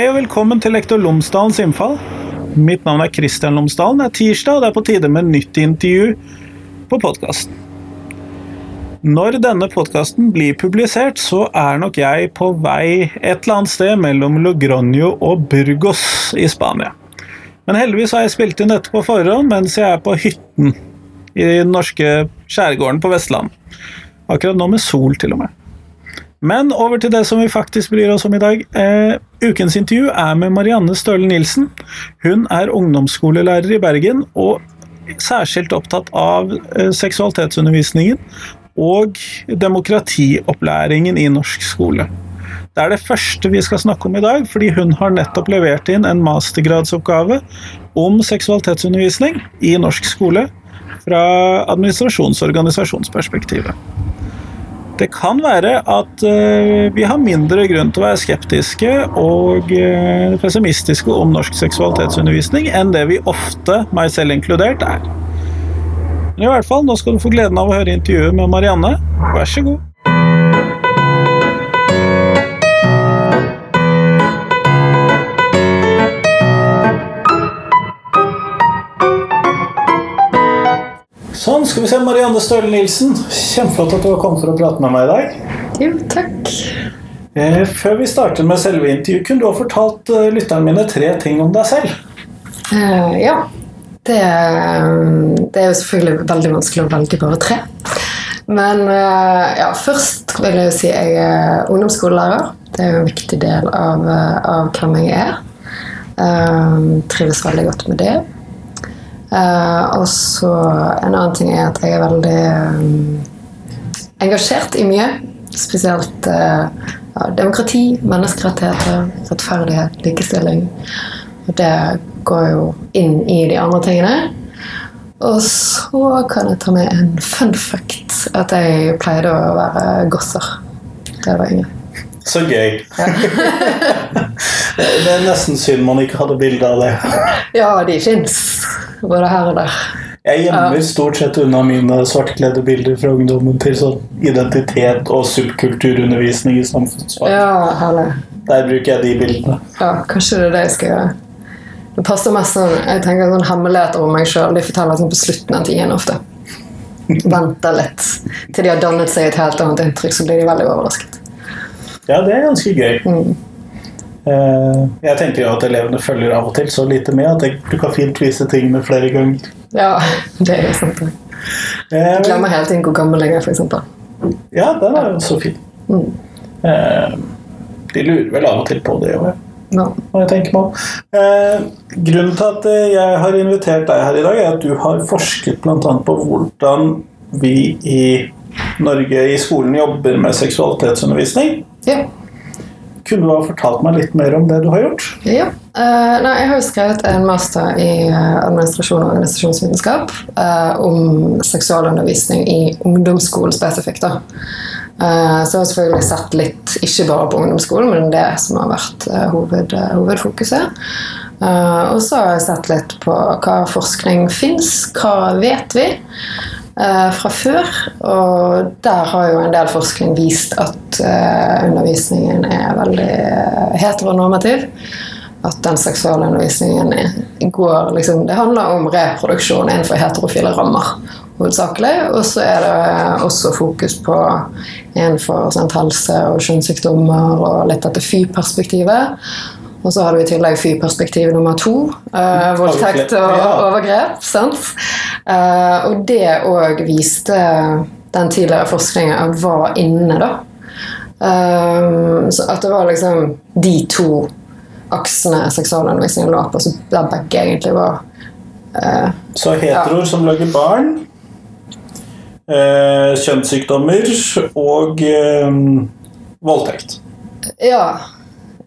Hei og velkommen til Lektor Lomsdalens innfall. Mitt navn er Kristian Lomsdalen. Det er tirsdag, og det er på tide med nytt intervju på podkasten. Når denne podkasten blir publisert, så er nok jeg på vei et eller annet sted mellom Logroño og Burgos i Spania. Men heldigvis har jeg spilt inn dette på forhånd mens jeg er på hytten i den norske skjærgården på Vestland. Akkurat nå med sol, til og med. Men over til det som vi faktisk bryr oss om i dag. Eh, ukens intervju er med Marianne Støle Nilsen. Hun er ungdomsskolelærer i Bergen og særskilt opptatt av eh, seksualitetsundervisningen og demokratiopplæringen i norsk skole. Det er det første vi skal snakke om i dag, fordi hun har nettopp levert inn en mastergradsoppgave om seksualitetsundervisning i norsk skole fra administrasjons- og organisasjonsperspektivet. Det kan være at uh, vi har mindre grunn til å være skeptiske og uh, pessimistiske om norsk seksualitetsundervisning enn det vi ofte, meg selv inkludert, er. Men i hvert fall, nå skal du få gleden av å høre intervjuet med Marianne. Vær så god. Skal vi se. Marianne Støle Nilsen, kjempeflott at du kommet for å prate med meg i dag. Jo, takk. Eh, før vi starter med selve intervjuet, kunne du ha fortalt eh, lytterne mine tre ting om deg selv? Uh, ja. Det, det, er jo selvfølgelig veldig vanskelig å velge bare tre. Men uh, ja, først vil jeg jo si jeg er ungdomsskolelærer. Det er jo en viktig del av, av hvem jeg er. Uh, trives veldig godt med det. Uh, og så En annen ting er at jeg er veldig um, engasjert i mye. Spesielt ja, demokrati, menneskerettigheter, rettferdighet, likestilling. Og det går jo inn i de andre tingene. Og så kan jeg ta med en fun fact. At jeg pleide å være gosser da jeg var yngre. Så gøy. Ja. det er nesten synd man ikke hadde bilde av det. Ja, de fins. Både her og der. Jeg gjemmer stort sett unna mine svartkledde bilder fra ungdommen til sånn identitet og subkulturundervisning i samfunnsfag. Ja, herlig. Der bruker jeg de bildene. Ja, kanskje det er det jeg skal gjøre. Det passer mest sånn, jeg tenker sånn hemmeligheter om meg sjøl. De forteller sånn på slutten av tiden ofte. Venter litt til de har dannet seg et helt annet inntrykk, så blir de veldig overrasket. Ja, det er ganske gøy. Mm. Eh, jeg tenker jo at elevene følger av og til så lite med at du kan fint vise tingene flere ganger. Ja, det er jo sant. Jeg eh, glemmer hele tiden hvor gammel jeg er, f.eks. Ja, den er jo så fin. Mm. Eh, de lurer vel av og til på det òg, ja. jeg tenker meg om. Grunnen til at jeg har invitert deg her i dag, er at du har forsket bl.a. på hvordan vi i Norge i skolen jobber med seksualitetsundervisning. Ja. Kunne du ha fortalt meg litt mer om det du har gjort? Ja. Uh, nei, jeg har jo skrevet en master i uh, administrasjon og organisasjonsvitenskap uh, om seksualundervisning i ungdomsskolen spesifikt. da. så jeg har selvfølgelig sett litt, ikke bare på ungdomsskolen, men det som har vært hoved, hovedfokuset. og så har jeg sett litt på hva forskning fins, hva vet vi? Eh, fra før. Og der har jo en del forskning vist at eh, undervisningen er veldig eh, heteronormativ. At den seksualundervisningen går liksom, Det handler om reproduksjon innenfor heterofile rammer hovedsakelig. Og så er det også fokus på innenfor sånn, helse og kjønnssykdommer og litt dette FY-perspektivet. Og så har du i tillegg fyrperspektiv nummer to. Uh, voldtekt og overgrep. sant? Uh, og det òg viste den tidligere forskningen at var inne, da. Uh, så at det var liksom de to aksene seksualundervisningen lå på, så der begge egentlig var Så heteroer ja. som lager barn, kjønnssykdommer og voldtekt. Ja.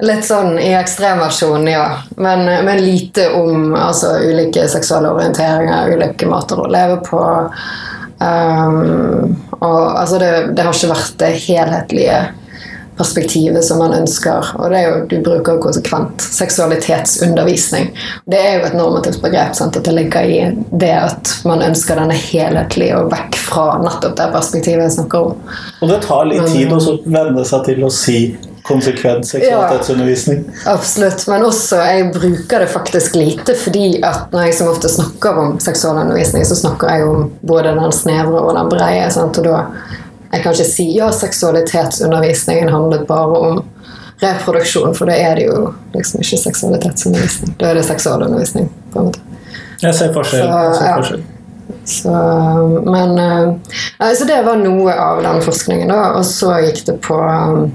Litt sånn i ekstremversjon, ja. Men, men, lite om altså, ulike seksuelle orienteringer, ulike måter å leve på. Um, og altså, det, det, har ikke vært det helhetlige perspektivet som man ønsker. Og det er jo, du bruker konsekvent seksualitetsundervisning. Det er jo et normativt begrep. Sant? At det ligger i det at man ønsker denne helhetlige og vekk fra nettopp det perspektivet jeg snakker om. Og det tar litt tid å venne seg til å si konsekvent seksualitetsundervisning. Absolutt. Men også jeg bruker det faktisk lite, fordi at når jeg som ofte snakker om seksualundervisning, så snakker jeg om både den snevre og den breie. Sant? Og da jeg kan ikke si ja, seksualitetsundervisningen handlet bare om reproduksjon, for da er det jo liksom ikke seksualitetsundervisning. Da er det seksualundervisning. på en måte. Jeg ser forskjell. Så, ser ja. forskjell. Så, men eh, Så det var noe av den forskningen, da. Og så gikk det på eh,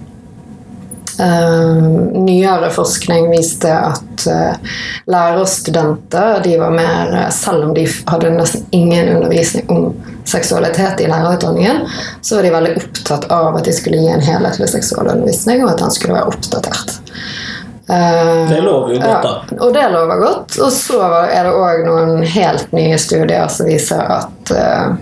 Nyere forskning viste at uh, lærerstudenter de var mer eh, Selv om de hadde nesten ingen undervisning om seksualitet i lærerutdanningen, så var de veldig opptatt av at de skulle gi en helhetlig seksualundervisning, og at den skulle være oppdatert. Eh, Det lover jo godt, da. ja, og det lover godt. Og så er det òg noen helt nye studier som viser at eh, eh,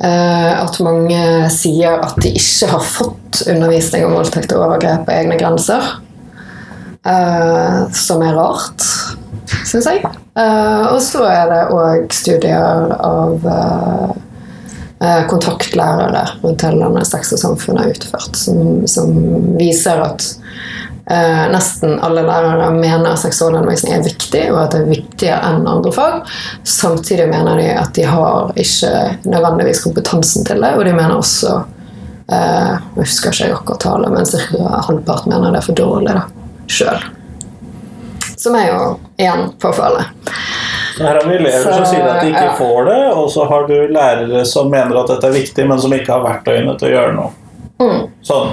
at mange sier at de ikke har fått undervisning om voldtekt og overgrep på egne grenser. Eh, som er rart, syns jeg. Eh, og så er det òg studier av eh, eh, kontaktlærere rundt hele landet Sex og samfunn har utført, som, som viser at eh, nesten alle lærere mener seksualundervisning er viktig, og at det er viktigere enn andre fag. Samtidig mener de at de har ikke nødvendigvis kompetansen til det, og de mener også eh, Jeg husker ikke akkurat tallet, men ca. halvparten mener det er for dårlig sjøl. Som er jo igjen påfallende. Her har vi elever som sier at de ikke ja. får det, og så har du lærere som mener at dette er viktig, men som ikke har verktøyene til å gjøre noe. Mm. Sånn.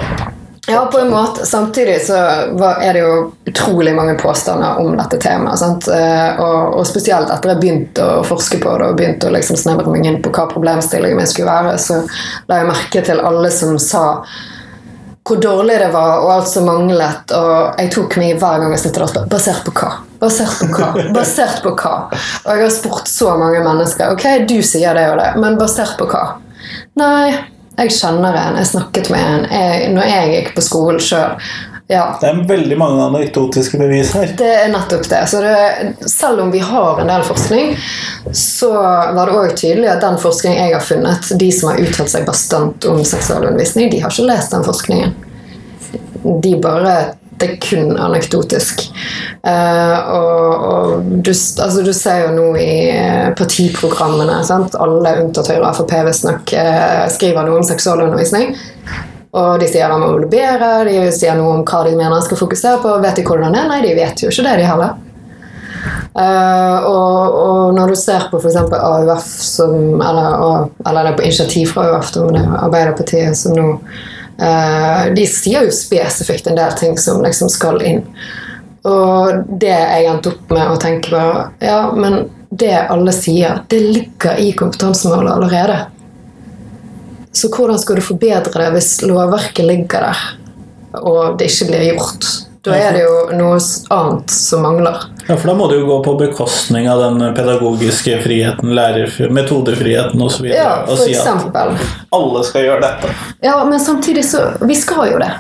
Ja, på en måte. Samtidig så er det jo utrolig mange påstander om dette temaet. Eh, Og, og spesielt etter jeg begynte å forske på det og begynte å liksom snevre meg inn på hva problemstillingen min skulle være, så la jeg merke til alle som sa hvor dårlig det var, og alt som manglet. Og jeg tok meg hver gang jeg snittet og spurte basert på hva? Basert på hva? Basert på hva? Og jeg har spurt så mange mennesker. Ok, du sier det og det, men basert på hva? Nei, jeg kjenner en. Jeg snakket med en. Jeg, når jeg gikk på skolen sjøl. Ja, Det er veldig mange anekdotiske bevis her. det er nettopp det. Så det, selv om vi har en del forskning, så var det òg tydelig at den forskningen jeg har funnet, de som har uttalt seg bastant om seksualundervisning, de har ikke lest den forskningen. De bare Det er kun anekdotisk. Uh, og og du, altså, du ser jo nå i eh, partiprogrammene sant? Alle unntatt Høyre og Frp visstnok uh, skriver noe om seksualundervisning. Og de sier hva man vil bedre, de sier noe om hva de mener skal fokusere på. Vet de hvordan det er? Nei, de vet jo ikke det, de heller. Uh, og, og når du ser på f.eks. AUF, som, eller, eller det er på initiativ fra AUF, det er Arbeiderpartiet som nå De sier jo spesifikt en del ting som liksom skal inn. Og det jeg endte opp med å tenke var Ja, men det alle sier, det ligger i kompetansemålet allerede. Så hvordan skal du forbedre det hvis lovverket ligger der, og det ikke blir gjort? Da er det jo noe annet som mangler. Ja, for da må det jo gå på bekostning av den pedagogiske friheten, lærer, metodefriheten osv. Ja, og for si at alle skal gjøre dette. Ja, men samtidig så Vi skal jo det.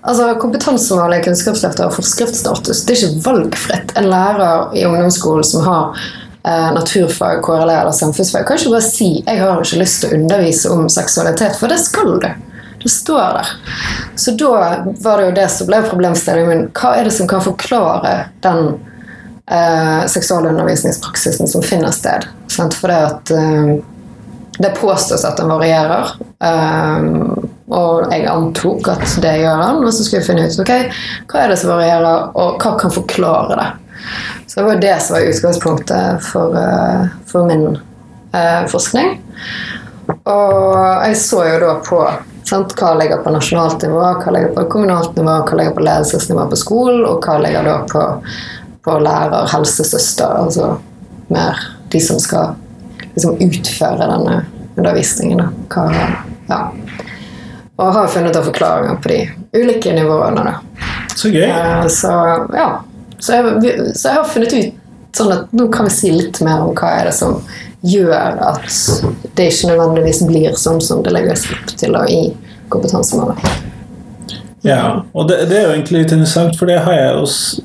Altså, Kompetansemålet i Kunnskapsløftet har forskriftsstatus. Det er ikke valgfritt. En lærer i ungdomsskolen som har eh, naturfag, KRLE eller samfunnsfag, kan ikke bare si 'jeg har ikke lyst til å undervise om seksualitet', for det skal du. Det står der. Så da var det jo det som ble problemstillingen min. Hva er det som kan forklare den eh, seksualundervisningspraksisen som finner sted? Sant? For det at eh, det påstås at den varierer. Eh, og jeg antok at det gjør den. Og så skulle vi finne ut ok, hva er det som varierer, og hva kan forklare det. Så det var det som var utgangspunktet for, eh, for min eh, forskning. Og jeg så jo da på sant, hva ligger på nasjonalt nivå, hva ligger på kommunalt nivå, hva ligger på ledelsesnivå på skolen, og hva ligger da på, på lærer, helsesøster, altså mer de som skal liksom utføre denne undervisningen. Da. Hva, ja. Og har funnet av forklaringer på de ulike nivåene. Da. Så gøy. Uh, Så ja. Så jeg, så jeg har funnet ut sånn at nå kan vi si litt mer om hva er det som gjør at det ikke nødvendigvis blir sånn som det legges opp til da, i kompetansemålet. Ja, og det, det er jo egentlig litt interessant, for det har jeg jo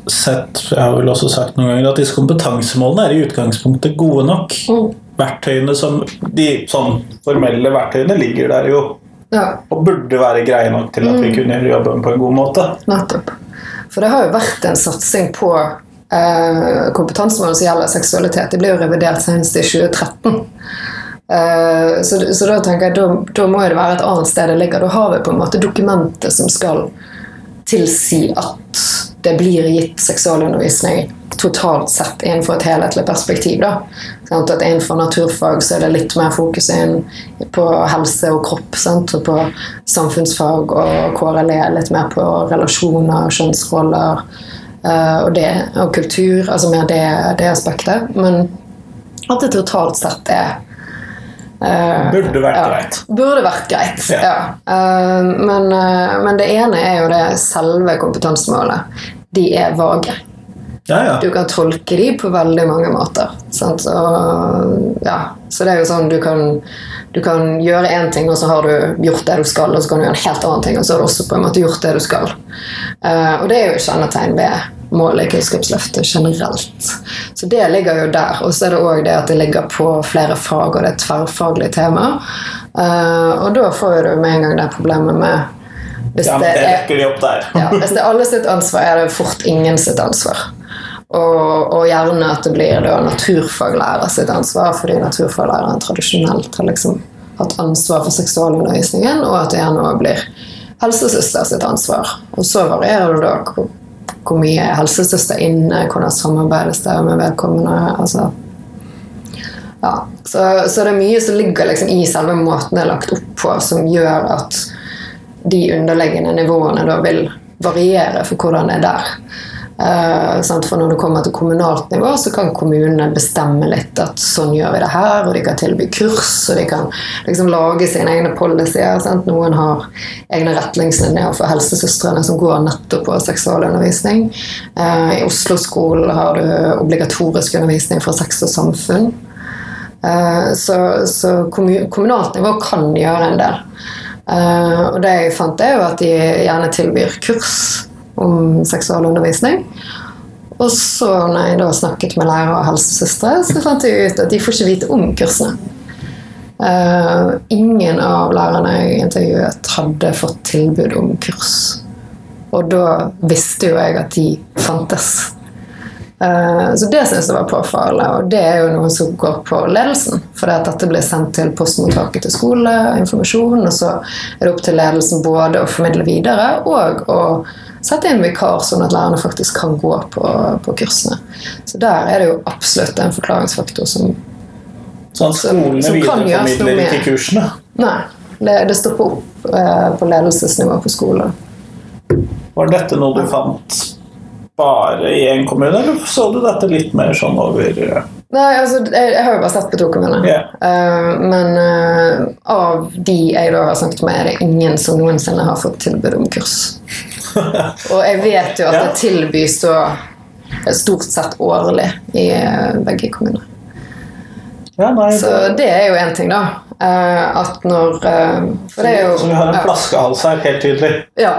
sett Jeg har vel også sagt noen ganger at disse kompetansemålene er i utgangspunktet gode nok. Mm. Verktøyene som De sånn formelle verktøyene ligger der jo Ja, Og burde være greie nok til at vi kunne gjøre jobben på en god måte. nettopp. For det har jo vært en satsing på eh, kompetansemål som gjelder seksualitet. Det ble jo revidert senest i 2013. Eh, så, så da tenker jeg da, da må det være et annet sted det ligger. Da har vi på en måte dokumentet som skal tilsi at det blir gitt seksualundervisning totalt sett innenfor et helhetlig perspektiv. Da. Sånn, At Innenfor naturfag så er det litt mer fokus inn på helse og kropp. Sant? Og på samfunnsfag og KRLE litt mer på relasjoner, kjønnsroller uh, og, det, og kultur. Altså mer det, det aspektet. Men at det totalt sett er eh, Burde vært ja, greit. Burde vært greit, Ja. ja. Uh, men, uh, men det ene er jo det selve kompetansemålet. De er vage. Ja, ja. Du kan tolke de på veldig mange måter. Og, ja. Så det er jo sånn du kan, du kan gjøre én ting, og så har du gjort det du skal, og så kan du gjøre en helt annen ting, og så har du også på en måte gjort det du skal. Og det er jo kjennetegn ved målet i Kunnskapsløftet generelt. Så det ligger jo der. Og så er det òg det at det ligger på flere fag, og det er et tverrfaglig tema. Eh, og da får du med en gang det problemet med hvis ja, det er ja, hvis det er alle sitt ansvar, er det fort ingen sitt ansvar. Og, og gjerne at det blir da naturfaglærer sitt ansvar, fordi naturfaglæreren tradisjonelt har liksom hatt ansvar for seksualundervisningen, og at det gjerne også blir helsesøster sitt ansvar. Og så varierer det da hvor, mye er helsesøster inne, hvordan samarbeides det med vedkommende. altså ja, så, så det er mye som ligger liksom i selve måten det er lagt opp på, som gjør at de underliggende nivåene da vil variere for hvordan det er der. Eh, for når det kommer til kommunalt nivå, så kan kommunene bestemme litt at sånn gjør vi det her, og de kan tilby kurs, og de kan liksom lage sine egne policyer. Sant? Noen har egne retningslinjer for helsesøstrene som går nettopp på seksualundervisning. Eh, I Oslo-skolen har du obligatorisk undervisning for sex og samfunn. Eh, Så, så kommu- kommunalt nivå kan gjøre en del. Og det jeg fant, er jo at de gjerne tilbyr kurs om seksualundervisning. Og så når jeg da snakket med lærere og helsesøstre, så fant jeg ut at de får ikke vite om kursene. Uh, ingen av lærerne jeg intervjuet, hadde fått tilbud om kurs. Og da visste jo jeg at de fantes. Uh, Så det syns jeg var påfallende, og det er jo noe som går på ledelsen. For at dette blir sendt til postmottaket til skole, informasjon, og så er det opp til ledelsen både å formidle videre og å sette inn vikar, sånn at lærerne faktisk kan gå på, på kursene. Så der er det jo absolutt en forklaringsfaktor som Sånn skolene som noe videreformidler med. ikke kursene. Nei, det, det stopper opp eh, på ledelsesnivå på skolen. Var dette noe du fant bare i én kommune, eller så du dette litt mer sånn over eh, Nei, altså, jeg, jeg har jo bare sett på to kommuner. Yeah. Uh, men uh, av de jeg da har snakket med, er det ingen som noensinne har fått tilbud om kurs. Og jeg vet jo at det tilbys så stort sett årlig i eh, begge kommuner. Ja, nei, Så det er jo én ting, da. Eh, at når eh, For det er jo Så vi har en flaskehals her, helt tydelig. Ja.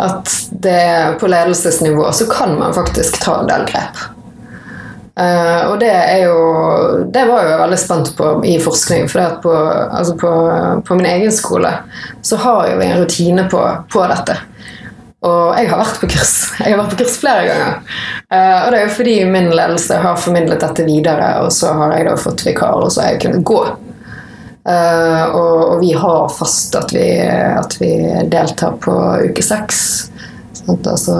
At det på ledelsesnivå så kan man faktisk ta en del grep. Uh, og det er jo Det var jeg veldig spent på i forskning. For på, altså på, på min egen skole så har jo vi en rutine på, på dette. Og jeg har vært på kurs. Jeg har vært på kurs flere ganger. Uh, og det er jo fordi min ledelse har formidlet dette videre, og så har jeg da fått vikar, og så har jeg kunnet gå. Uh, og, og vi har fast at vi, at vi deltar på uke seks. Altså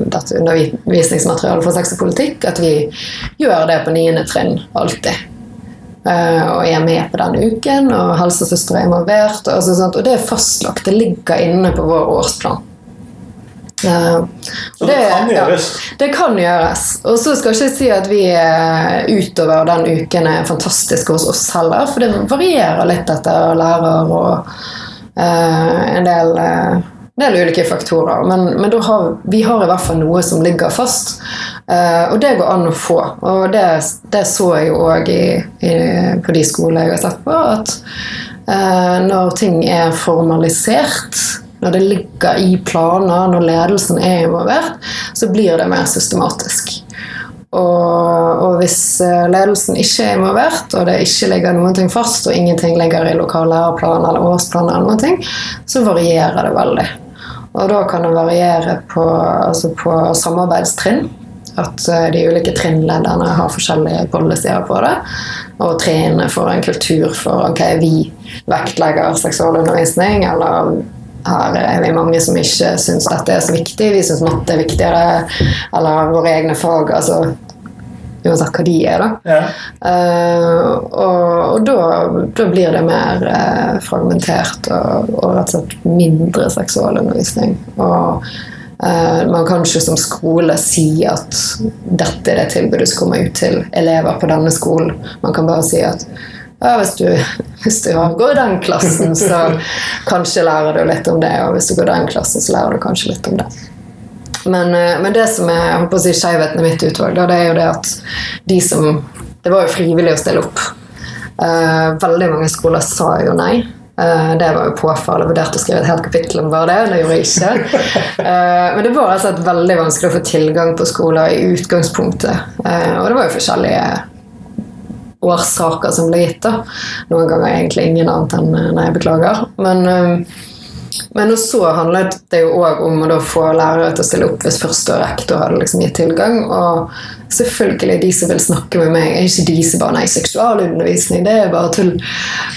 dette undervisningsmaterialet for sex og politikk. At vi gjør det på niende trinn alltid. Uh, og er med på den uken, og helsesøster er involvert. Og, altså, sant? og det er fastlagt. Det ligger inne på vår årsplan. Eh, Så det kan gjøres. Ja, det kan gjøres. Og så skal jeg ikke si at vi eh, utover den uken er fantastiske hos oss heller, for det varierer litt etter lærer og uh, en del, uh, del ulike faktorer. Men, men har, vi har i hvert fall noe som ligger fast, Uh, og det går an å få. Og det, det så jeg jo òg på de skolene jeg har sett på, at uh, når ting er formalisert når det ligger i planer, når ledelsen er involvert, så blir det mer systematisk. Og, og hvis eh, ledelsen ikke er involvert, og det ikke ligger noen ting fast, og ingenting ligger i lokal læreplan eller årsplan, eller noen ting, så varierer det veldig. Og da kan det variere på, altså på samarbeidstrinn. At eh, de ulike trinnlederne har forskjellige policyer på det. Og trinnene får en kultur for ok, vi vektlegger seksualundervisning, eller her er vi mange som ikke syns dette er så viktig. Vi syns matte er viktigere, eller våre egne fag. altså Uansett hva de er, da. Ja. Uh, og og da, da blir det mer uh, fragmentert og, og rett og slett mindre seksualundervisning. Og uh, man kan ikke som skole si at dette er det tilbudet som kommer ut til elever på denne skolen. Man kan bare si at ja, hvis du, hvis du går den klassen, så kanskje lærer du litt om det. Og hvis du går i den klassen, så lærer du kanskje litt om det. Men, eh, men det som er jeg å si, skjevheten i mitt utvalg, det er jo det at de som Det var jo frivillig å stille opp. Uh, veldig mange skoler sa jo nei. Eh, det var jo påfallende. Vurderte å skrive et helt kapittel om bare det. Det gjorde jeg ikke. Men det var altså veldig vanskelig å få tilgang på skoler i utgangspunktet. Og det var jo forskjellige årsaker som ble gitt. da. Noen ganger egentlig ingen annet enn eh, nei, beklager. Men, eh, men så handlet det jo òg om å få lærere til å stille opp hvis første og rektor hadde liksom gitt tilgang. Og selvfølgelig, de som vil snakke med meg, er ikke de som bare Nei, seksualundervisning, det er bare tull.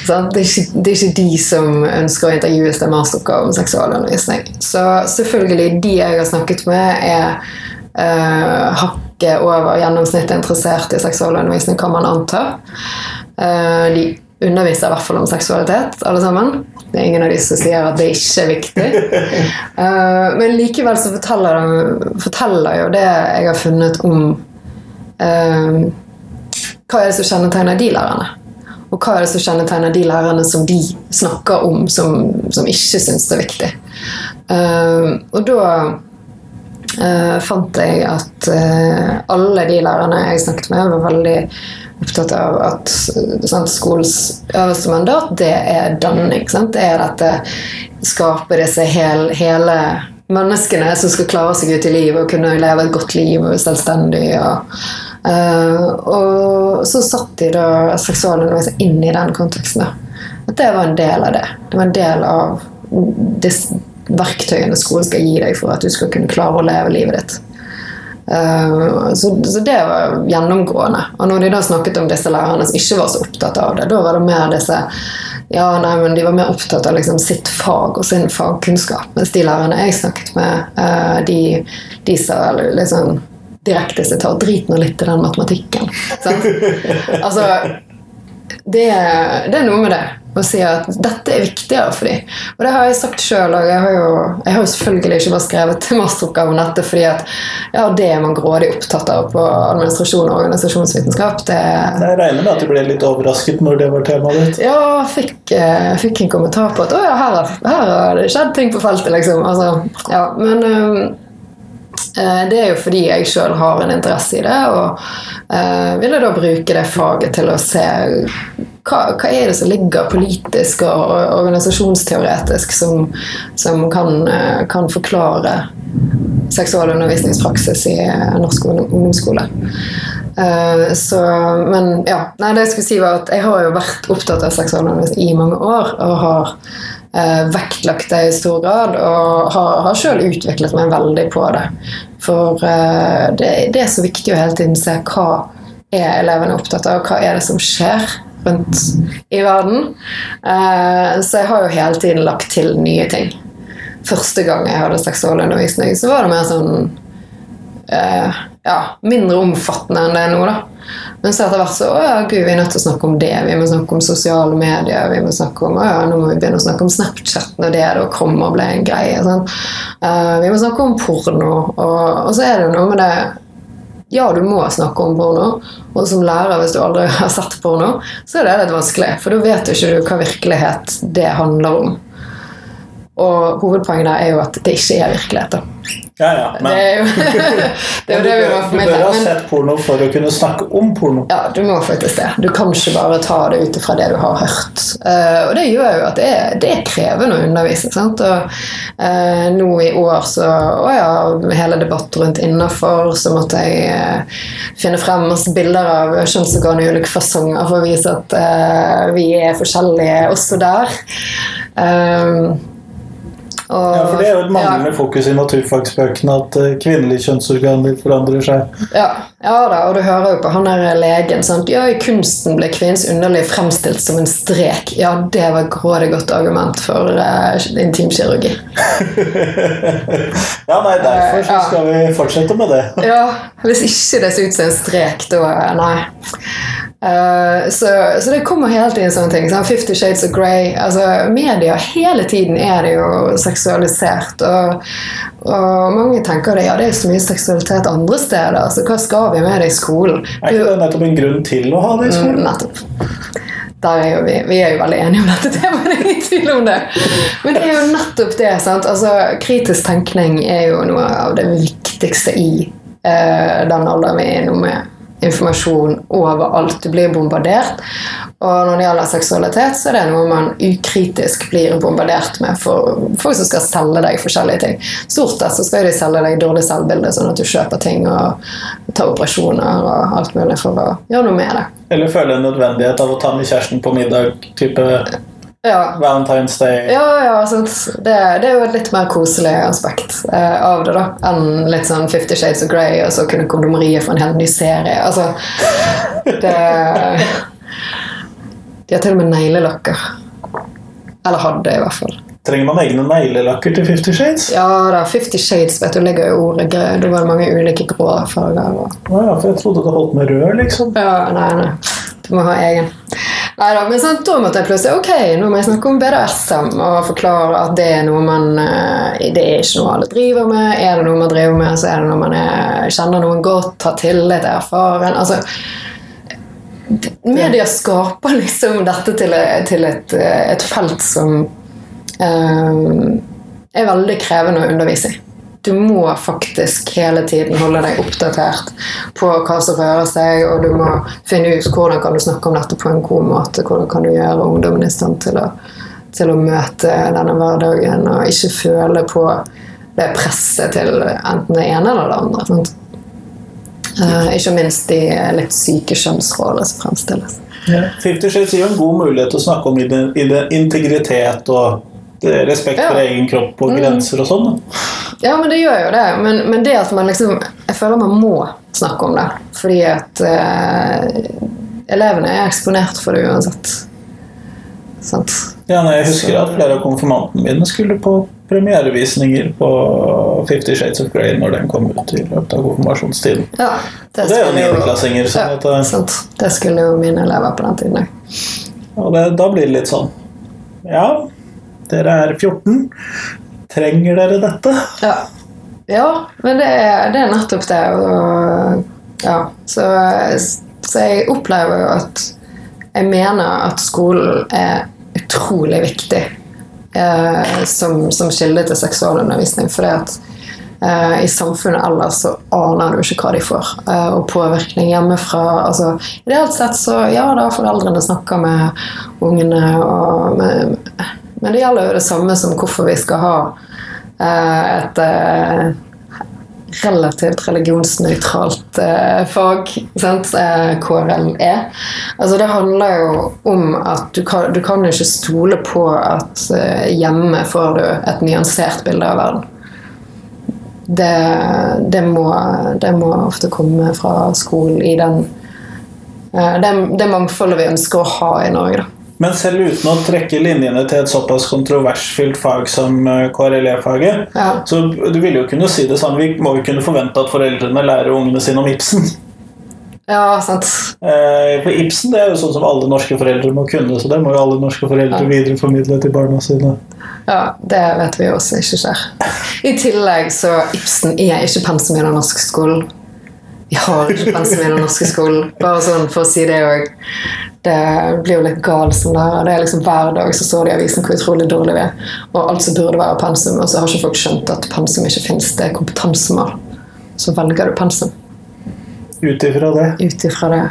Det, er ikke, det er ikke de som ønsker å intervjues til masteroppgave om seksualundervisning. Så selvfølgelig, de jeg har snakket med, er uh, hakket over gjennomsnittet interessert i seksualundervisning, kan man anta. Eh, de underviser i hvert fall om seksualitet, alle sammen. Det er ingen av de som sier at det ikke er viktig. Eh, men likevel så forteller, de, forteller jo det jeg har funnet om eh, Hva er det som kjennetegner de lærerne? Og hva er det som kjennetegner de lærerne som de snakker om, som, som ikke syns det er viktig? Uh, og da eh, fant jeg at eh, alle de lærerne jeg snakket med, var veldig opptatt av at sant, skolens øverste mandat, det er danning. Sant? Det er dette skape disse hel, hele menneskene som skal klare seg ut i livet og kunne leve et godt liv og være selvstendig. Og, Uh, og så satt de da seksualundervisning inn i den konteksten. At det var en del av det. Det var en del av disse verktøyene skolen skal gi deg for at du skal kunne klare å leve livet ditt. Uh, så, så det var gjennomgående. Og når de da snakket om disse lærerne som ikke var så opptatt av det, da var det mer disse ja, nei, men De var mer opptatt av liksom sitt fag og sin fagkunnskap. Mens de lærerne jeg snakket med, uh, de, de sa liksom direkte sitat Drit nå litt i den matematikken. Sant? Altså det, det er noe med det å sier at dette er viktigere for dem. Og det har jeg sagt sjøl, og jeg har, jo, jeg selvfølgelig ikke bare skrevet til masteroppgave om dette fordi at ja, det er man grådig opptatt av på administrasjon og organisasjonsvitenskap. Det, Jeg regner med at du ble litt overrasket når det var temaet ditt. ja, fikk, eh, fikk en kommentar på at å ja, her, har- her har det skjedd ting på feltet, liksom. Altså, ja, men det er jo fordi jeg sjøl har en interesse i det, og uh, ville da bruke det faget til å se hva, hva er det som ligger politisk og organisasjonsteoretisk som, som kan, eh, kan forklare seksualundervisningspraksis i eh, norsk ungdom- ungdomsskole. Uh, så, men ja, nei, det jeg skulle si var at jeg har jo vært opptatt av seksualundervisning i mange år. Og har eh, vektlagt det i stor grad, og har, har sjøl utviklet meg veldig på det. For eh, det, det er så viktig å hele tiden se hva er elevene opptatt av, hva er det som skjer rundt i verden. Eh, så jeg har jo hele tiden lagt til nye ting. Første gang jeg hadde seksualundervisning, så var det mer sånn eh, ja, mindre omfattende enn det er nå. da. Men så etter hvert så å ja, gud, vi er nødt til å snakke om det. Vi må snakke om sosiale medier. Vi må snakke om, å ja, Nå må vi begynne å snakke om Snapchat når det da kommer og ble en greie. Sånn. Uh, vi må snakke om porno. Og, og så er det noe med det ja, du må snakke om porno, og som lærer, hvis du aldri har sett porno, så er det litt vanskelig, for da vet jo ikke du hva virkelighet det handler om. Og hovedpoenget der er jo at det ikke er virkelighet. da. Ja, ja, men Det er jo det, er det vi må du bør ha sett porno for å kunne snakke om porno. ja, du må faktisk det. Du kan ikke bare ta det ut ifra det du har hørt. Uh, og det gjør jo at det det er krevende å undervise. Sant? Og uh, nå i år så Å ja, hele debatt rundt innafor, så måtte jeg uh, finne frem masse bilder av kjønnsorganer i ulike fasonger for å vise at vi er forskjellige også der. Um, og, Ja, for Det er jo et manglende ja. fokus i naturfagsbøkene at eh, kvinnelige kjønnsorganer forandrer seg. Ja, ja da, og du hører jo på han der legen. Sant? Ja, I kunsten ble kvinnens underliv fremstilt som en strek. Ja, det var et grådig godt argument for uh, intimkirurgi. Ja, nei, derfor så Ja. skal vi fortsette med det. Ja, hvis ikke det ser ut som en strek, da Nei. Eh, så, så det kommer hele tiden sånne ting. Sånn Fifty Shades of Grey. Altså, media hele tiden er det jo seksualisert. Og, og mange tenker det, ja, det er så mye seksualitet andre steder, så hva skal vi med det i skolen? Er ikke det nettopp en grunn til å ha det i Mm, skolen? Nettopp. Der er jo vi, vi er jo veldig enige om dette temaet, det er ingen tvil om det. Men det er jo nettopp det. sant? Altså, Kritisk tenkning er jo noe av det viktigste i uh, den alderen vi er nå med informasjon overalt. Du blir bombardert. Og når det gjelder seksualitet, så er det noe man ukritisk blir bombardert med for folk som skal selge deg forskjellige ting. Stort sett så skal de selge deg dårlig selvbilde, sånn at du kjøper ting og tar operasjoner og alt mulig for å gjøre noe med det. Eller føle en nødvendighet av å ta med kjæresten på middag, type Ja, Valentine's Day? ja, ja. Det, det er jo et litt mer koselig aspekt eh, av det, da. Enn litt sånn Fifty Shades of Grey, og så kunne Kondomeriet få en hel ny serie. Altså, det De har til og med neglelakker. Eller hadde, i hvert fall. Trenger man egne neglelakker til Fifty Shades? Ja da, Fifty Shades vet du, ligger i ordet grø. Da var det mange ulike grå farger. Og... Ja, for jeg trodde det holdt med rød, liksom. Ja, nei, nei. Du må ha egen. Neida, men så, da måtte jeg plutselig Ok, nå må jeg snakke om BDSM og forklare at det er noe man eh, Det er ikke noe alle driver med. Er det noe man driver med, så er det noe man er, kjenner noen godt, har tillit, er erfaren. Altså, media skaper liksom dette til, til et, et felt som um, er veldig krevende å undervise i. Du må faktisk hele tiden holde deg oppdatert på hva som rører seg, og du må finne ut hvordan kan du snakke om dette på en god måte. Hvordan kan du gjøre ungdommen i stand til å, til å møte denne hverdagen og ikke føle på det presset til enten det ene eller det andre. Sant? Uh, ikke minst de litt syke kjønnsrollene som fremstilles. Ja. Fifty Shades gir en god mulighet til å snakke om integritet og respekt for Ja. egen kropp og grenser og sånn. Ja, men det gjør jo det. Men, men det at man liksom Jeg føler man må snakke om det. Fordi at eh, elevene er eksponert for det uansett. Sant? Ja, nei, jeg husker at flere av konfirmantene mine skulle på premierevisninger på Fifty Shades of Grey når den kom ut i løpet av konfirmasjonstiden. Ja, Og det er jo niendeklassinger, så ja, eh, sant. Det skulle jo mine elever på den tiden òg. Og det, da blir det litt sånn Ja, dere er 14. Trenger dere dette? Ja. ja, men det er, det er nettopp det. Og, ja, så, så jeg opplever jo at jeg mener at skolen er utrolig viktig eh, som, som kilde til seksualundervisning. Fordi at eh, i samfunnet ellers så aner du ikke hva de får. Eh, og påvirkning hjemmefra. Altså, Ideelt sett så ja da, foreldrene snakker med ungene, og, men, men det gjelder jo det samme som hvorfor vi skal ha eh, et eh, relativt religionsnøytralt eh, fag, sant? KRLE. Altså det handler jo om at du kan, du kan ikke stole på at hjemme får du et nyansert bilde av verden. Det, det, må, det må ofte komme fra skolen i den det, det mangfoldet vi ønsker å ha i Norge. da. Men selv uten å trekke linjene til et såpass kontroversfylt fag som eh, KRLE-faget, Ja. så du ville jo kunne si det samme. Vi må jo kunne forvente at foreldrene lærer ungene sine om Ibsen. Ja, sant. Eh, For Ibsen det er jo sånn som alle norske foreldre må kunne, så det må jo alle norske foreldre Ja. videreformidle til barna sine. Ja, det vet vi også ikke skjer. I tillegg så Ibsen er ikke pensum i den norske skolen. Vi har ikke pensum i den norske skolen. Bare sånn for å si det òg. Det blir jo litt gal som lærer. Det er liksom Hver dag så står det i avisen hvor utrolig dårlig vi er. Og alt som burde være pensum, og så har ikke folk skjønt at pensum ikke fins. Det er kompetansemål. Så velger du pensum Ut ifra det. ut ifra det.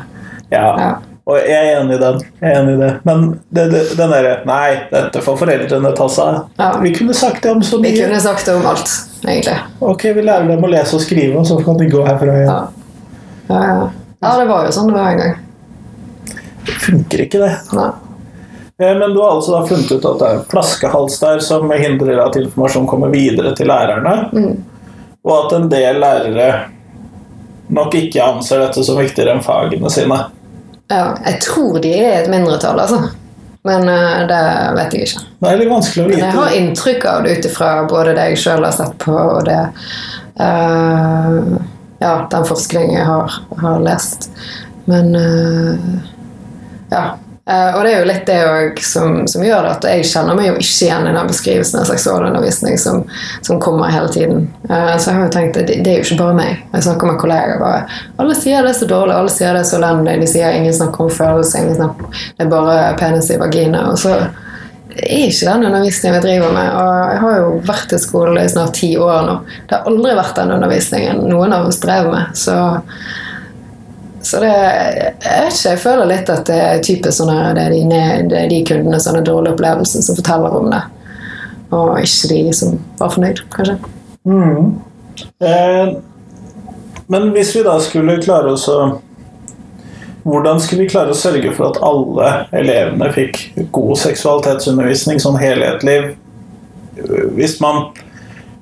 Ja. Ja. Og jeg er enig i den. Jeg er enig i det. Men det, det, den derre Nei, dette får foreldrene ta seg av. Ja. Vi kunne sagt det om så mye. Vi kunne sagt det om alt, egentlig. Ok, vi lærer dem å lese og skrive, og så kan de gå herfra igjen. Ja. Ja, ja. ja, det var jo sånn det var en gang. Funker ikke, det. Nei. Eh, Men du har altså da funnet ut at det er en flaskehals der som hindrer at informasjon kommer videre til lærerne, og at en del lærere nok ikke anser dette som viktigere enn fagene sine. Ja, jeg tror de er et mindretall, altså. Men uh, det vet jeg ikke. Det er litt vanskelig å Men jeg har inntrykk av det ut ifra både det jeg sjøl har sett på, og det uh, Ja, den forskningen jeg har, har lest. Men eh, Ja. Eh, og det er jo litt det som, som gjør det at jeg kjenner meg jo ikke igjen i den beskrivelsen av seksualundervisning som, som kommer hele tiden. Eh, så jeg har jo tenkt at det er jo ikke bare meg. Jeg snakker med kollegaer bare Alle sier det er så dårlig, alle sier det er så elendig. De sier ingen snakker om følelser, ingen snakker Det er bare penis i vagina. Og så det er ikke den undervisningen vi driver med. Og jeg har jo vært i skole i snart ti år nå. Det har aldri vært den undervisningen noen av oss drev med. Så, så det Jeg ikke, jeg føler litt at det er typisk sånn her, det er de, det er de kundene som har dårlig opplevelse, som forteller om det. Og ikke de som var fornøyd, kanskje. Eh, Men hvis vi da skulle klare oss å Hvordan skulle vi klare å sørge for at alle elevene fikk god seksualitetsundervisning sånn helhetlig? Hvis man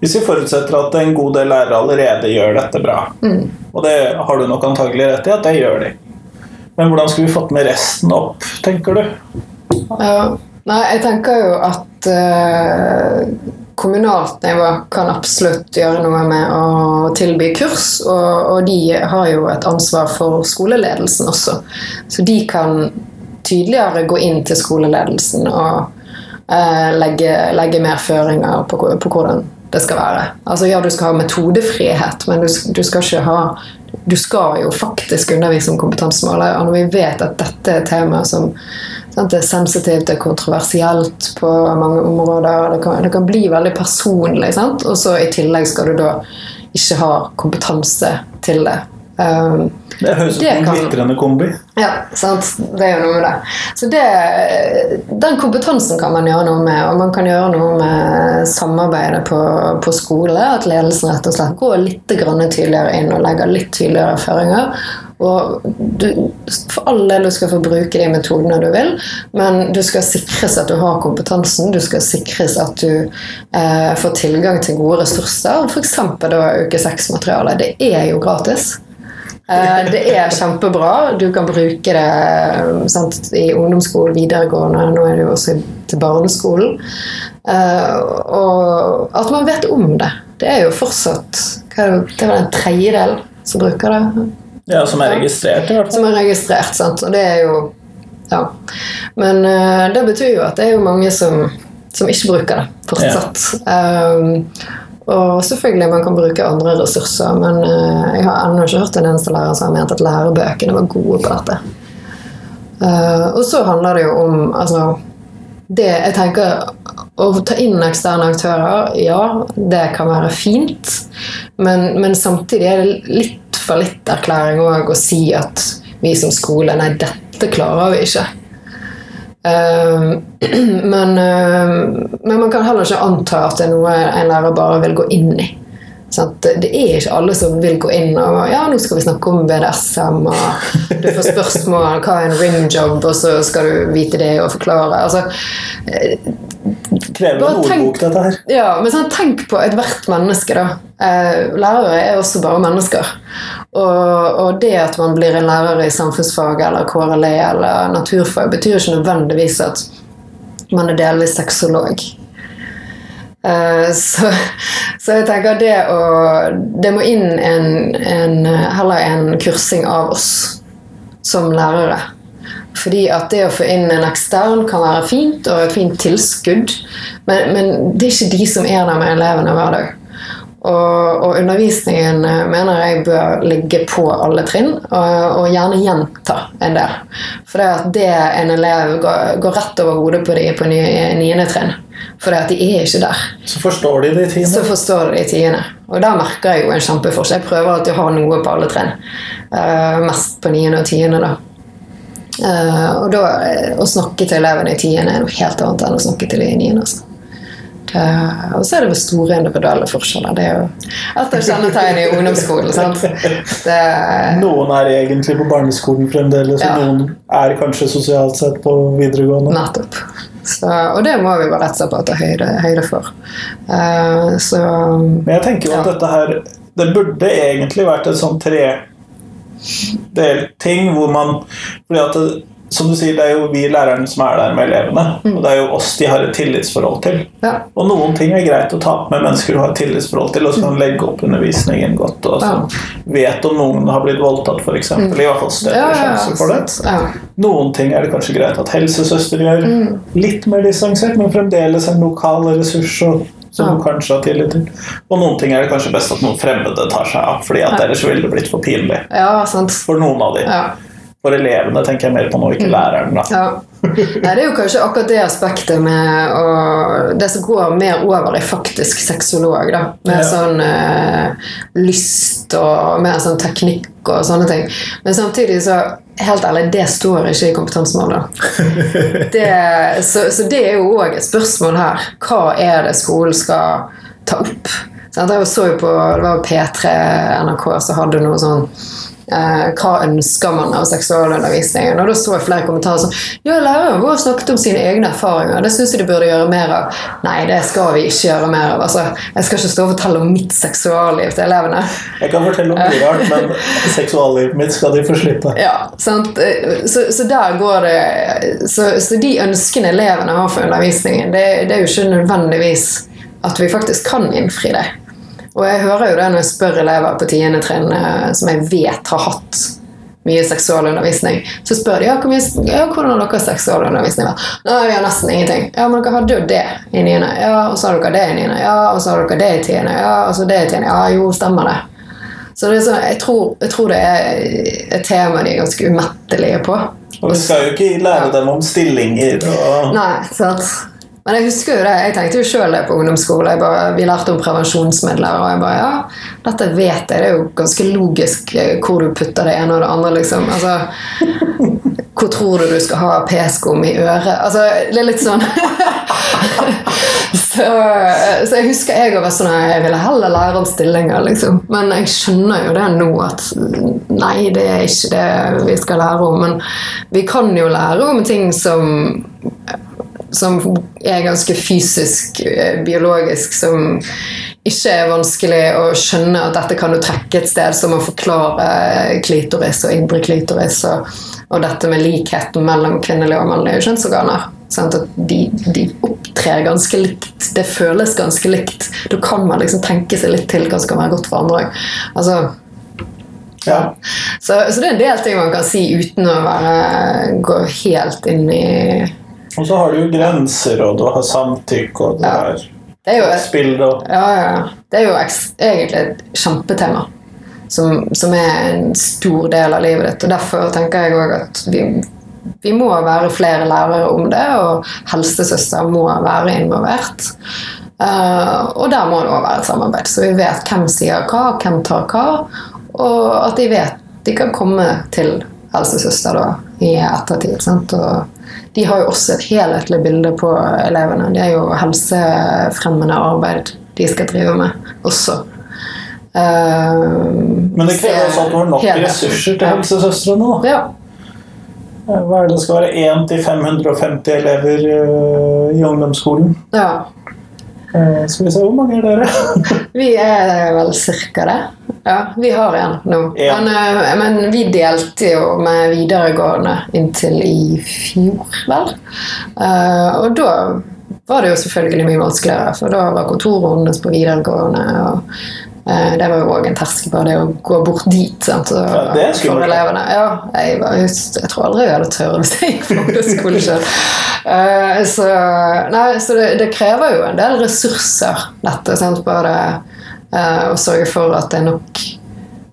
hvis vi forutsetter at en god del lærere allerede gjør dette bra, og det har du nok antagelig rett i at det gjør de, men hvordan skulle vi fått med resten opp, tenker du? Ja. Nei, jeg tenker jo at eh, kommunalt nivå kan absolutt gjøre noe med å tilby kurs, og, og de har jo et ansvar for skoleledelsen også. Så de kan tydeligere gå inn til skoleledelsen og eh, legge, legge mer føringer på, på hvordan det skal være. Altså Ja, du skal ha metodefrihet, men du, du skal ikke ha Du skal jo faktisk undervise om kompetansemålet, og når vi vet at dette er et tema som sant, er sensitivt, det er kontroversielt på mange områder, det kan, det kan bli veldig personlig, sant? og så i tillegg skal du da ikke ha kompetanse til det. Um, Det høres ut som en glitrende kombi. ja, sant? det jo noe med det. Så det, den kompetansen kan man gjøre noe med, og man kan gjøre noe med samarbeidet på, på skole. At ledelsen rett og slett går litt tydeligere inn og legger litt tydeligere føringer. Og du, for all del du skal få bruke de metodene du vil, men du skal sikres at du har kompetansen. Du skal sikres at du eh, får tilgang til gode ressurser, f.eks. uke seks-materiale. Det er jo gratis. Eh, Det er kjempebra. Du kan bruke det eh, sant, i ungdomsskolen, videregående, nå er det jo også til barneskolen. Eh, Og at man vet om det. Det er jo fortsatt hva er det, det var en tredjedel som bruker det. Ja, som er registrert, i hvert fall. Som er registrert, sant. Og det er jo Ja. Men det betyr jo at det er jo mange som, som ikke bruker det fortsatt. Um, og selvfølgelig man kan bruke andre ressurser, men eh, jeg har ennå ikke hørt en eneste lærer som har ment at lærebøkene var gode på dette. Eh, og så handler det jo om altså, det, jeg tenker Å ta inn eksterne aktører, ja, det kan være fint. Men, men samtidig er det litt for litt erklæring òg å si at vi som skole Nei, dette klarer vi ikke. Ehm, men, ehm, men man kan heller ikke anta at det er noe en lærer bare vil gå inn i. Sant? Det er ikke alle som vil gå inn og ja, nå skal vi snakke om BDSM, og du får spørsmål hva er en rimjob, og så skal du vite det og forklare. Altså, tenk- ordbok, dette her. ja, men sånn, tenk på ethvert menneske, da. Eh, lærere er også bare mennesker. Og, og det at man blir en lærer i samfunnsfag eller KRLE eller naturfag, betyr ikke nødvendigvis at man er delvis sexolog. Eh, så, så jeg tenker det å Det må inn en, en, heller en kursing av oss som lærere. Fordi at det å få inn en ekstern kan være fint, og et fint tilskudd, men, men det er ikke de som er der med elevene hver dag. Og, og undervisningen eh, mener jeg bør ligge på alle trinn, og, og gjerne gjenta en del. For det at det en elev går, går rett over hodet på de på ni- niende trinn. For det at de er ikke der. Så forstår de det i Så forstår de tiende. Og da merker jeg jo en kjempeforskjell. Jeg prøver alltid å ha noe på alle trinn. Uh, mest på niende og tiende, da. Uh, og da eh, å snakke til elevene i tiende er noe helt annet enn å snakke til de i niende. Altså. Uh, og så er det store individuelle forskjeller. Det er jo et av kjennetegnene i ungdomsskolen. Det, Noen er egentlig på barneskolen fremdeles, Ja. og noen er kanskje sosialt sett på videregående. nettopp. Så, og det må vi være rett og slett bare ta høyde, høyde for. Uh, så Men jeg tenker jo at Ja. dette her Det burde egentlig vært en sånn tre-del-ting hvor man Fordi at det, som du sier, det er jo vi lærerne som er der med elevene. Mm. Og det er jo oss de har et tillitsforhold til. ja. Og noen ting er greit å ta opp med mennesker du har et tillitsforhold til, og som kan legge opp undervisningen godt. Og som vet om noen har blitt voldtatt, f.eks. I hvert fall Ja, større ja, ja, sjanse for det. ja. Noen ting er det kanskje greit at helsesøster gjør. Mm. Litt mer distansert, men fremdeles en lokal ressurs og, som Ja. kanskje har tillit til. Og noen ting er det kanskje best at noen fremmede tar seg av, fordi at ellers ville det blitt for pinlig ja, sant. for noen av dem. Ja. For elevene tenker jeg mer på nå, ikke læreren. da. Ja. Nei, det er jo kanskje akkurat det aspektet med å, Det som går mer over i faktisk sexolog, da. Med Ja. sånn eh, lyst og mer sånn teknikk og sånne ting. Men samtidig så Helt ærlig, det står ikke i kompetansemålet. Så, så det er jo òg et spørsmål her. Hva er det skolen skal ta opp? Sant? Jeg så jo på det var P3 NRK som hadde noe sånn eh, Hva ønsker man av seksualundervisningen? Og da så jeg flere kommentarer som Ja, læreren vår snakket om sine egne erfaringer. Det syns jeg de burde gjøre mer av. Nei, det skal vi ikke gjøre mer av. Altså, jeg skal ikke stå og fortelle om mitt seksualliv til elevene. Jeg kan fortelle om mye rart, men seksuallivet mitt skal de få slippe. Ja, sant? Så, så der går det så, så de ønskene elevene har for undervisningen, det, det er jo ikke nødvendigvis at vi faktisk kan innfri det. Og jeg hører jo det når jeg spør elever på tiende trinn eh, som jeg vet har hatt mye seksualundervisning, så spør de ja, mye, ja, hvordan har deres seksualundervisning vært. Nei, vi har nesten ingenting. Ja, men dere hadde jo det i niende. Ja, og så har dere det i niende. Ja, og så har dere det i tiende. Ja, og så det i tiende. Ja, jo, stemmer det. Så det er sånn, jeg, tror, jeg tror det er et tema de er ganske umettelige på. Og vi skal jo ikke lære dem om stillinger og Nei, sant? Men jeg husker jo det, jeg tenkte jo sjøl det på ungdomsskole. Bare, vi lærte om prevensjonsmidler, og jeg bare ja, dette vet jeg. Det er jo ganske logisk eh, hvor du putter det ene og det andre, liksom. Altså, hvor tror du du skal ha p-skum i øret? Altså, det er litt sånn så, så jeg husker jeg var sånn at jeg ville heller lære om stillinger, liksom. Men jeg skjønner jo det nå at nei, det er ikke det vi skal lære om. Men vi kan jo lære om ting som som er ganske fysisk, eh, biologisk, som ikke er vanskelig å skjønne at dette kan du trekke et sted som å forklare klitoris og indre klitoris, og, og dette med likheten mellom kvinnelige og mannlige kjønnsorganer. Sånn At de, de opptrer ganske likt. Det føles ganske likt. Da kan man liksom tenke seg litt til hva som kan være godt for andre òg. Altså, ja. så, så det er en del ting man kan si uten å være, gå helt inn i Og så har du jo grenser, og du har samtykke, og du Ja. har Det er jo spill og Ja, ja. Det er jo egentlig et kjempetema. Som, som er en stor del av livet ditt. Og derfor tenker jeg òg at vi, vi må være flere lærere om det, og helsesøster må være involvert. Uh, og der må det òg være et samarbeid, så vi vet hvem sier hva, hvem tar hva. Og at de vet de kan komme til helsesøster da, i ettertid. Sant? Og de har jo også et helhetlig bilde på elevene. Det er jo helsefremmende arbeid de skal drive med også. Eh, Men det krever også at du har nok ressurser til helsesøstrene. da. Ja. Hva er det det skal være? 1 til 550 elever øh, i ungdomsskolen. ja. Eh, Skal vi se, hvor mange er dere? Vi er vel cirka det. Ja, vi har en nå. Ja. Men, eh, men vi delte jo med videregående inntil i fjor, vel. Eh, og da var det jo selvfølgelig mye vanskeligere, for da var kontorrundene på videregående. og det var jo òg en terskel på det å gå bort dit. Sant? og, Ja, det for elevene. Ja, jeg, var, jeg tror aldri jeg hadde tørt hvis jeg gikk på skole selv. Uh, så nei, så det, det krever jo en del ressurser, dette. Sant? bare uh, å sørge for at det er nok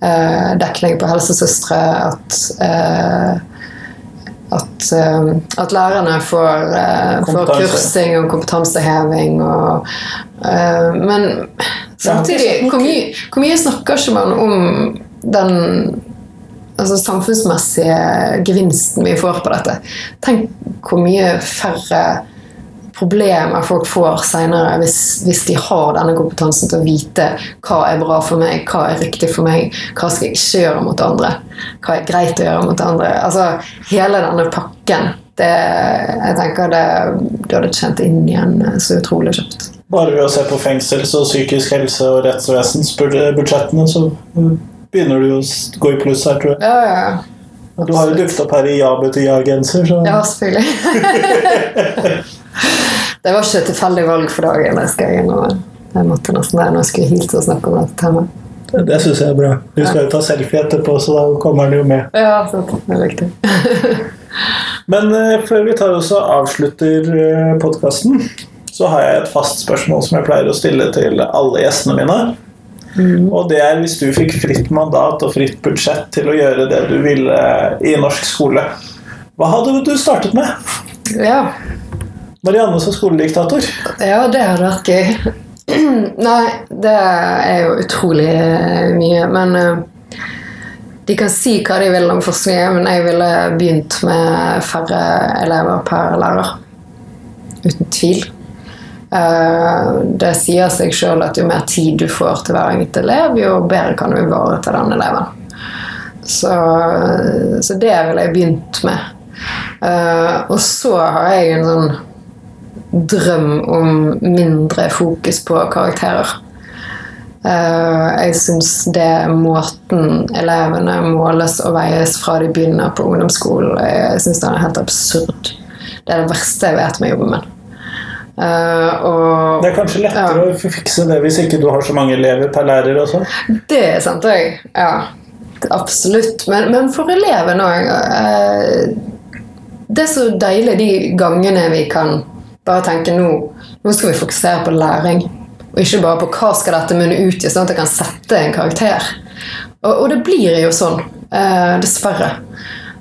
uh, dekning på helsesøstre, at eh, at, eh, at lærerne får, eh, får kursing og kompetanseheving. Og, eh, men samtidig, hvor mye, hvor mye snakker ikke man om den altså, samfunnsmessige gevinsten vi får på dette? Tenk hvor mye færre problemer folk får seinere hvis, hvis de har denne kompetansen til å vite hva er bra for meg, hva er riktig for meg, hva skal jeg ikke gjøre mot andre, hva er greit å gjøre mot andre. Altså hele denne pakken. Det, jeg tenker det, du hadde tjent inn igjen så utrolig kjapt. Bare ved å se på fengsels- og psykisk helse og rettsvesensbudsjettene, så mm, begynner du å gå i pluss her, tror jeg. Ja, ja, ja. Du har jo dukket opp her i Ja betyr ja-genser, så Ja, selvfølgelig. det var ikke et tilfeldig valg for dagen. Jeg skal innrømme. Jeg måtte nesten være når jeg skulle hit og snakke om dette temaet. det syns jeg er bra. Du skal jo ta selfie etterpå, så da kommer den jo med. Ja, sant. Det er riktig. Men eh, før vi tar oss og avslutter podkasten, så har jeg et fast spørsmål som jeg pleier å stille til alle gjestene mine. Og det er hvis du fikk fritt mandat og fritt budsjett til å gjøre det du ville i norsk skole, hva hadde du startet med? Ja. Marianne som skolediktator. ja, det hadde vært gøy. Nei, det er jo utrolig mye. Men uh, de kan si hva de vil om forskningen, men jeg ville begynt med færre elever per lærer. Uten tvil. Eh, det sier seg sjøl at jo mer tid du får til hver enkelt elev, jo bedre kan du ivareta den eleven. Så, så det ville jeg begynt med. Eh, og så har jeg en sånn drøm om mindre fokus på karakterer. Eh, jeg syns det er måten elevene måles og veies fra de begynner på ungdomsskolen, jeg syns den er helt absurd. Det er det verste jeg vet med jobben min. Eh, og Det er kanskje lettere å fikse det hvis ikke du har så mange elever per lærer også. det er sant òg. Ja, absolutt. Men, men for eleven òg Det er så deilig de gangene vi kan bare tenke nå, nå skal vi fokusere på læring. Og ikke bare på hva skal dette munne ut i, sånn at jeg kan sette en karakter. Og, og det blir jo sånn. Uh, dessverre.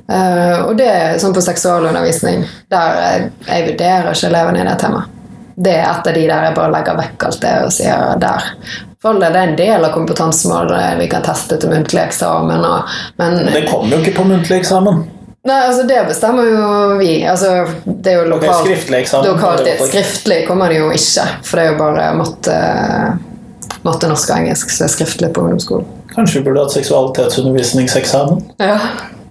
Eh, og det er sånn på seksualundervisning. Der jeg, jeg vurderer ikke elevene i det temaet. Det er et av de der jeg bare legger vekk alt det og sier der. Det er en del av kompetansemålet vi kan teste til muntlig eksamen. Og, men Det kommer jo ikke på muntlig eksamen. Nei, altså det bestemmer jo vi. Altså, det er jo Ok, lokalt. skriftlig eksamen. lokalt Det skriftlig kommer det jo ikke, for det er jo bare matte, matte norsk og engelsk som er skriftlig på ungdomsskolen. Kanskje vi burde hatt seksualitetsundervisningseksamen? Ja,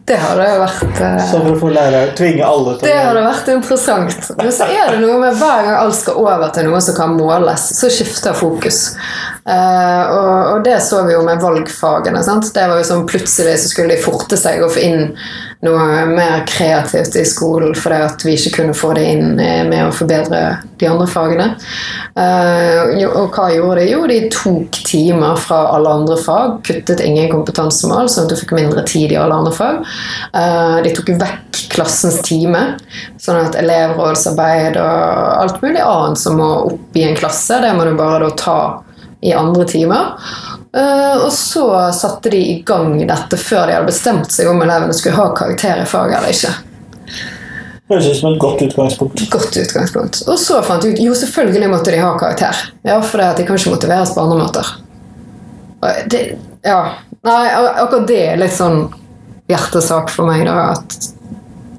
det hadde jo vært eh, Så for å få lærere tvinge alle til Det har hadde vært interessant. Men så er det noe med hver gang alt skal over til noe som kan måles, så skifter fokus. Eh, og, og det så vi jo med valgfagene. Sant? Det var jo sånn Plutselig så skulle de forte seg å få inn noe mer kreativt i skolen fordi at vi ikke kunne få det inn eh, med å forbedre de andre fagene. Uh, og hva gjorde de? Jo, de tok timer fra alle andre fag, kuttet ingen kompetansemål, sånn at du fikk mindre tid i alle andre fag. Uh, de tok vekk klassens time, sånn at elevrådsarbeid og alt mulig annet som må opp i en klasse, det må du bare da ta i andre timer. Uh, og så satte de i gang dette før de hadde bestemt seg om elevene skulle ha karakter i faget eller ikke. Høres ut som et godt utgangspunkt. Godt utgangspunkt. Og så fant de ut jo selvfølgelig måtte de ha karakter. Ja, for det at de kan ikke motiveres på andre måter. Det, ja, Nei, akkurat det er litt sånn hjertesak for meg, da. At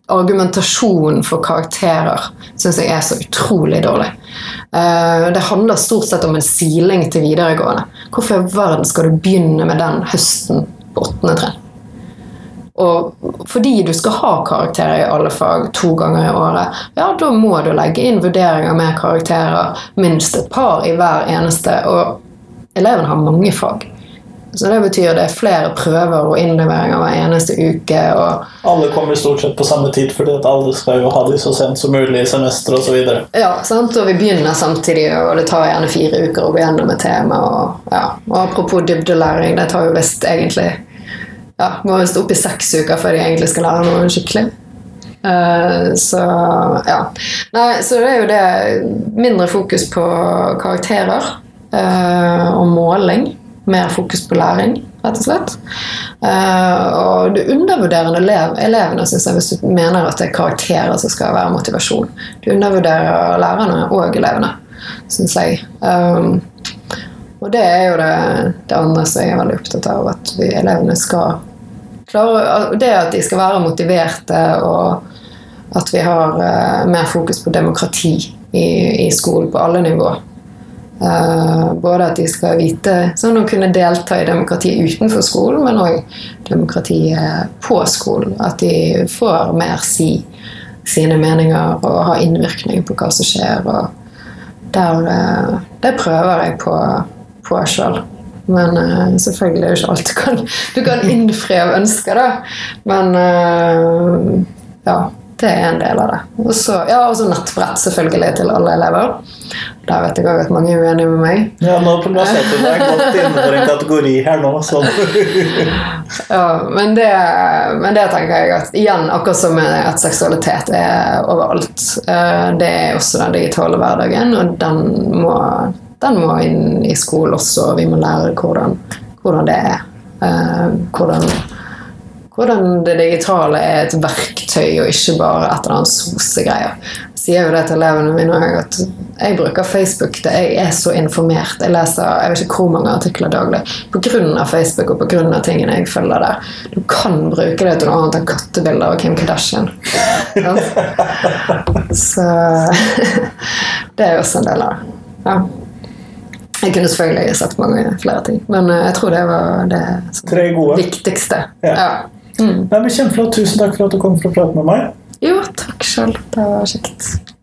argumentasjonen for karakterer syns jeg er så utrolig dårlig. Eh, det handler stort sett om en siling til videregående. Hvorfor i verden skal du begynne med den høsten på åttende trinn? Og fordi du skal ha karakterer i alle fag to ganger i året, ja, da må du legge inn vurderinger med karakterer, minst et par i hver eneste. Og eleven har mange fag. Så det betyr det er flere prøver og innleveringer hver eneste uke. Alle kommer stort sett på samme tid, fordi at alle skal jo ha de så sent som mulig i semester osv. ja, sant? og vi begynner samtidig, og det tar gjerne fire uker å gå gjennom et tema. Og, ja. og apropos dybdelæring, det tar jo visst egentlig ja, Må visst opp i seks uker før de egentlig skal lære noe skikkelig. Eh, så ja. Nei, så det er jo det mindre fokus på karakterer eh, og måling. Mer fokus på læring, rett og slett. Eh, og du undervurderer elev, elevene synes jeg, hvis du mener at det er karakterer som skal være motivasjon. Du undervurderer lærerne og elevene, syns jeg. Um, og det er jo det, det, andre som jeg er veldig opptatt av, at vi, elevene skal klare Det at de skal være motiverte, og at vi har uh, mer fokus på demokrati i, i skolen på alle nivåer. Uh, både at de skal vite sånn å kunne delta i demokrati utenfor skolen, men òg demokratiet på skolen. At de får mer si sine meninger og ha innvirkning på hva som skjer. og der, uh, Det prøver jeg på, på sjøl. Men uh, selvfølgelig er det ikke alt du kan, du kan innfri av ønsker, da. Men ja. Det er en del av det. Og så ja, nettbrett selvfølgelig til alle elever. Der vet jeg òg at mange er uenige med meg. Ja, nå plasserte du deg godt innenfor en kategori her nå. Sånn. ja, men det, men det, tenker jeg at igjen, akkurat som at seksualitet er overalt. Eh, det er også den digitale hverdagen, og den må, den må inn i skolen også. Vi må lære hvordan, hvordan det er. Eh, hvordan hvordan det digitale er et verktøy og ikke bare et eller annet sosegreier. Jeg sier jo det til elevene mine at jeg bruker Facebook. Det jeg er så informert. Jeg leser jeg vet ikke hvor mange artikler daglig pga. Facebook og pga. tingene jeg følger der. Du kan bruke det til noe annet enn kattebilder av Kim Kardashian. så det er også en del av det. Ja. Jeg kunne selvfølgelig sagt mange flere ting, men eh, jeg tror det var det viktigste. Ja. ja. Mm. Nei, men Kjempeflott. Tusen takk for at du kom for å prate med meg. Jo, takk sjøl. Det var kjekt.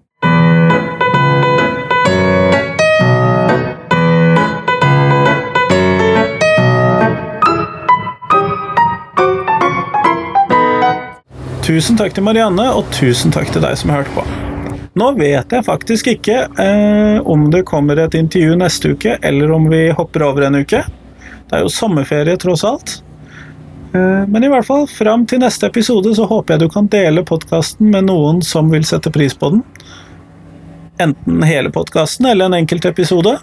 Tusen takk til Marianne, og tusen takk til deg som hørte på. Nå vet jeg faktisk ikke eh, om det kommer et intervju neste uke, eller om vi hopper over en uke. Det er jo sommerferie, tross alt. Eh, men i hvert fall, fram til neste episode så håper jeg du kan dele podkasten med noen som vil sette pris på den. Enten hele podkasten eller en enkelt episode.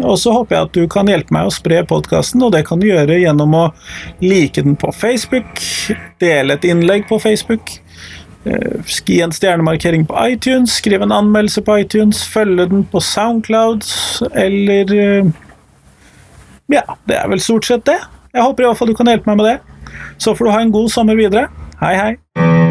Og så håper jeg at du kan hjelpe meg å spre podkasten, og det kan du gjøre gjennom å like den på Facebook, dele et innlegg på Facebook, eh, gi en stjernemarkering på iTunes, skrive en anmeldelse på iTunes, følge den på Soundcloud, eller eh, Ja, det er vel stort sett det. Jeg håper i hvert fall du kan hjelpe meg med det. Så får du ha en god sommer videre. Hei, hei.